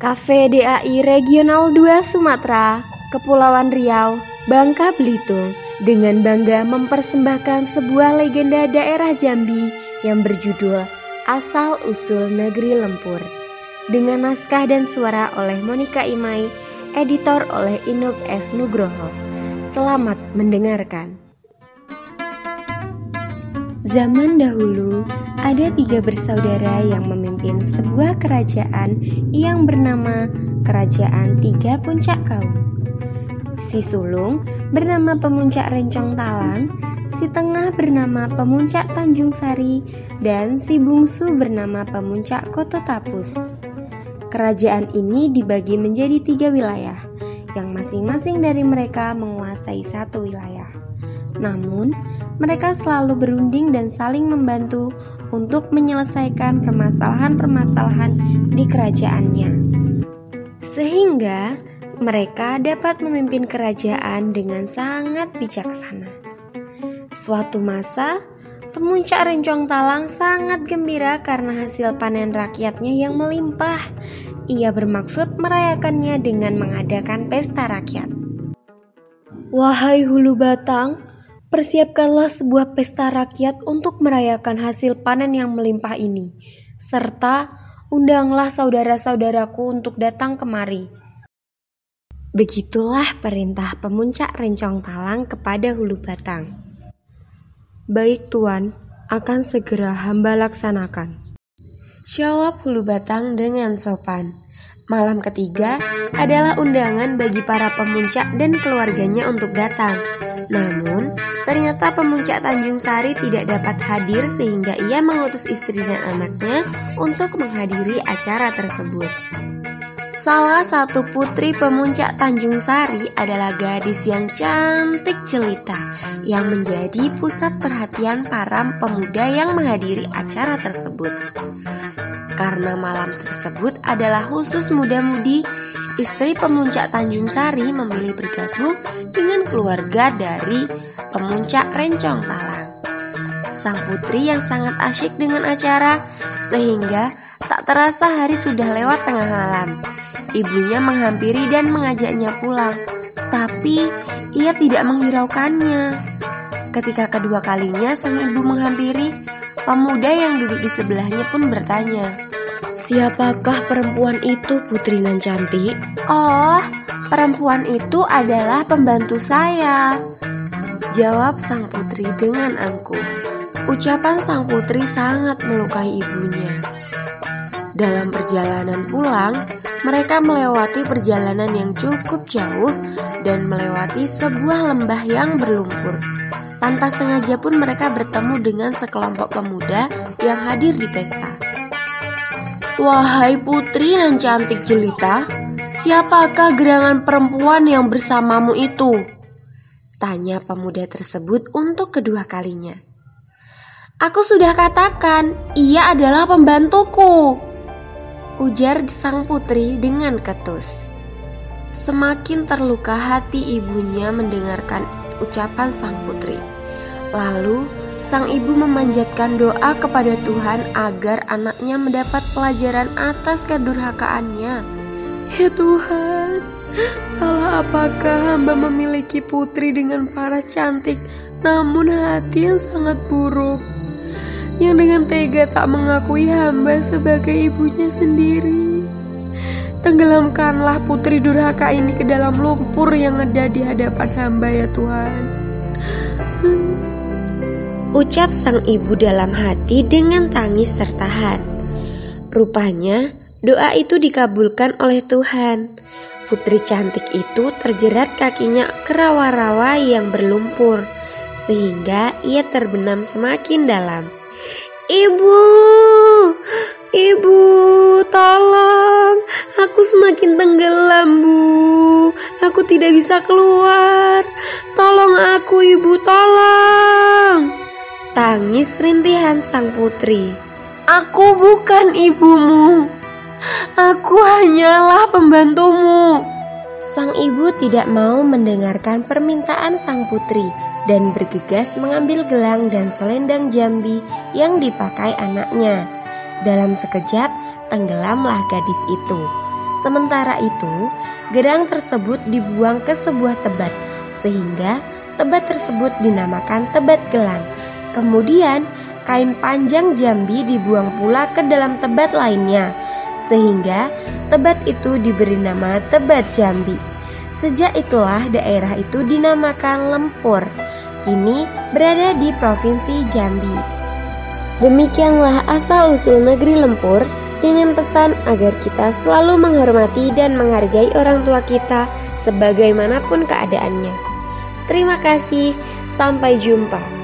Cafe DAI Regional 2 Sumatera, Kepulauan Riau, Bangka Belitung dengan bangga mempersembahkan sebuah legenda daerah Jambi yang berjudul Asal Usul Negeri Lempur. Dengan naskah dan suara oleh Monica Imai, editor oleh Inuk S. Nugroho. Selamat mendengarkan. Zaman dahulu, ada tiga bersaudara yang memimpin sebuah kerajaan yang bernama Kerajaan Tiga Puncak Kaum. Si sulung bernama Pemuncak Rencong Talang, si tengah bernama Pemuncak Tanjung Sari, dan si bungsu bernama Pemuncak Koto Tapus. Kerajaan ini dibagi menjadi tiga wilayah, yang masing-masing dari mereka menguasai satu wilayah. Namun, mereka selalu berunding dan saling membantu untuk menyelesaikan permasalahan-permasalahan di kerajaannya. Sehingga mereka dapat memimpin kerajaan dengan sangat bijaksana. Suatu masa, pemuncak Rencong Talang sangat gembira karena hasil panen rakyatnya yang melimpah. Ia bermaksud merayakannya dengan mengadakan pesta rakyat. Wahai hulu batang, Persiapkanlah sebuah pesta rakyat untuk merayakan hasil panen yang melimpah ini, serta undanglah saudara-saudaraku untuk datang kemari. Begitulah perintah pemuncak rencong talang kepada Hulu Batang. Baik tuan, akan segera hamba laksanakan. Jawab Hulu Batang dengan sopan. Malam ketiga adalah undangan bagi para pemuncak dan keluarganya untuk datang. Namun, ternyata pemuncak Tanjung Sari tidak dapat hadir sehingga ia mengutus istri dan anaknya untuk menghadiri acara tersebut. Salah satu putri pemuncak Tanjung Sari adalah gadis yang cantik jelita yang menjadi pusat perhatian para pemuda yang menghadiri acara tersebut. Karena malam tersebut adalah khusus muda-mudi istri pemuncak Tanjung Sari memilih bergabung dengan keluarga dari pemuncak Rencong Talang. Sang putri yang sangat asyik dengan acara sehingga tak terasa hari sudah lewat tengah malam. Ibunya menghampiri dan mengajaknya pulang, tetapi ia tidak menghiraukannya. Ketika kedua kalinya sang ibu menghampiri, pemuda yang duduk di sebelahnya pun bertanya, Siapakah perempuan itu putri nan cantik? Oh, perempuan itu adalah pembantu saya. Jawab sang putri dengan angkuh. Ucapan sang putri sangat melukai ibunya. Dalam perjalanan pulang, mereka melewati perjalanan yang cukup jauh dan melewati sebuah lembah yang berlumpur. Tanpa sengaja pun mereka bertemu dengan sekelompok pemuda yang hadir di pesta. Wahai putri dan cantik jelita, siapakah gerangan perempuan yang bersamamu itu? Tanya pemuda tersebut untuk kedua kalinya. Aku sudah katakan, ia adalah pembantuku. Ujar sang putri dengan ketus. Semakin terluka hati ibunya mendengarkan ucapan sang putri. Lalu sang ibu memanjatkan doa kepada Tuhan agar anaknya mendapat pelajaran atas kedurhakaannya. Ya Tuhan, salah apakah hamba memiliki putri dengan paras cantik namun hati yang sangat buruk? Yang dengan tega tak mengakui hamba sebagai ibunya sendiri. Tenggelamkanlah putri durhaka ini ke dalam lumpur yang ada di hadapan hamba ya Tuhan. Ucap sang ibu dalam hati dengan tangis tertahan. Rupanya doa itu dikabulkan oleh Tuhan. Putri cantik itu terjerat kakinya ke rawa-rawa yang berlumpur, sehingga ia terbenam semakin dalam. Ibu, ibu, tolong, aku semakin tenggelam, bu. Aku tidak bisa keluar. Tolong aku, ibu, tolong. Tangis rintihan sang putri. Aku bukan ibumu. Aku hanyalah pembantumu. Sang ibu tidak mau mendengarkan permintaan sang putri dan bergegas mengambil gelang dan selendang jambi yang dipakai anaknya. Dalam sekejap, tenggelamlah gadis itu. Sementara itu, gerang tersebut dibuang ke sebuah tebat, sehingga tebat tersebut dinamakan tebat gelang. Kemudian, kain panjang jambi dibuang pula ke dalam tebat lainnya, sehingga tebat itu diberi nama tebat jambi. Sejak itulah daerah itu dinamakan Lempur, kini berada di Provinsi Jambi. Demikianlah asal-usul negeri Lempur dengan pesan agar kita selalu menghormati dan menghargai orang tua kita sebagaimanapun keadaannya. Terima kasih, sampai jumpa.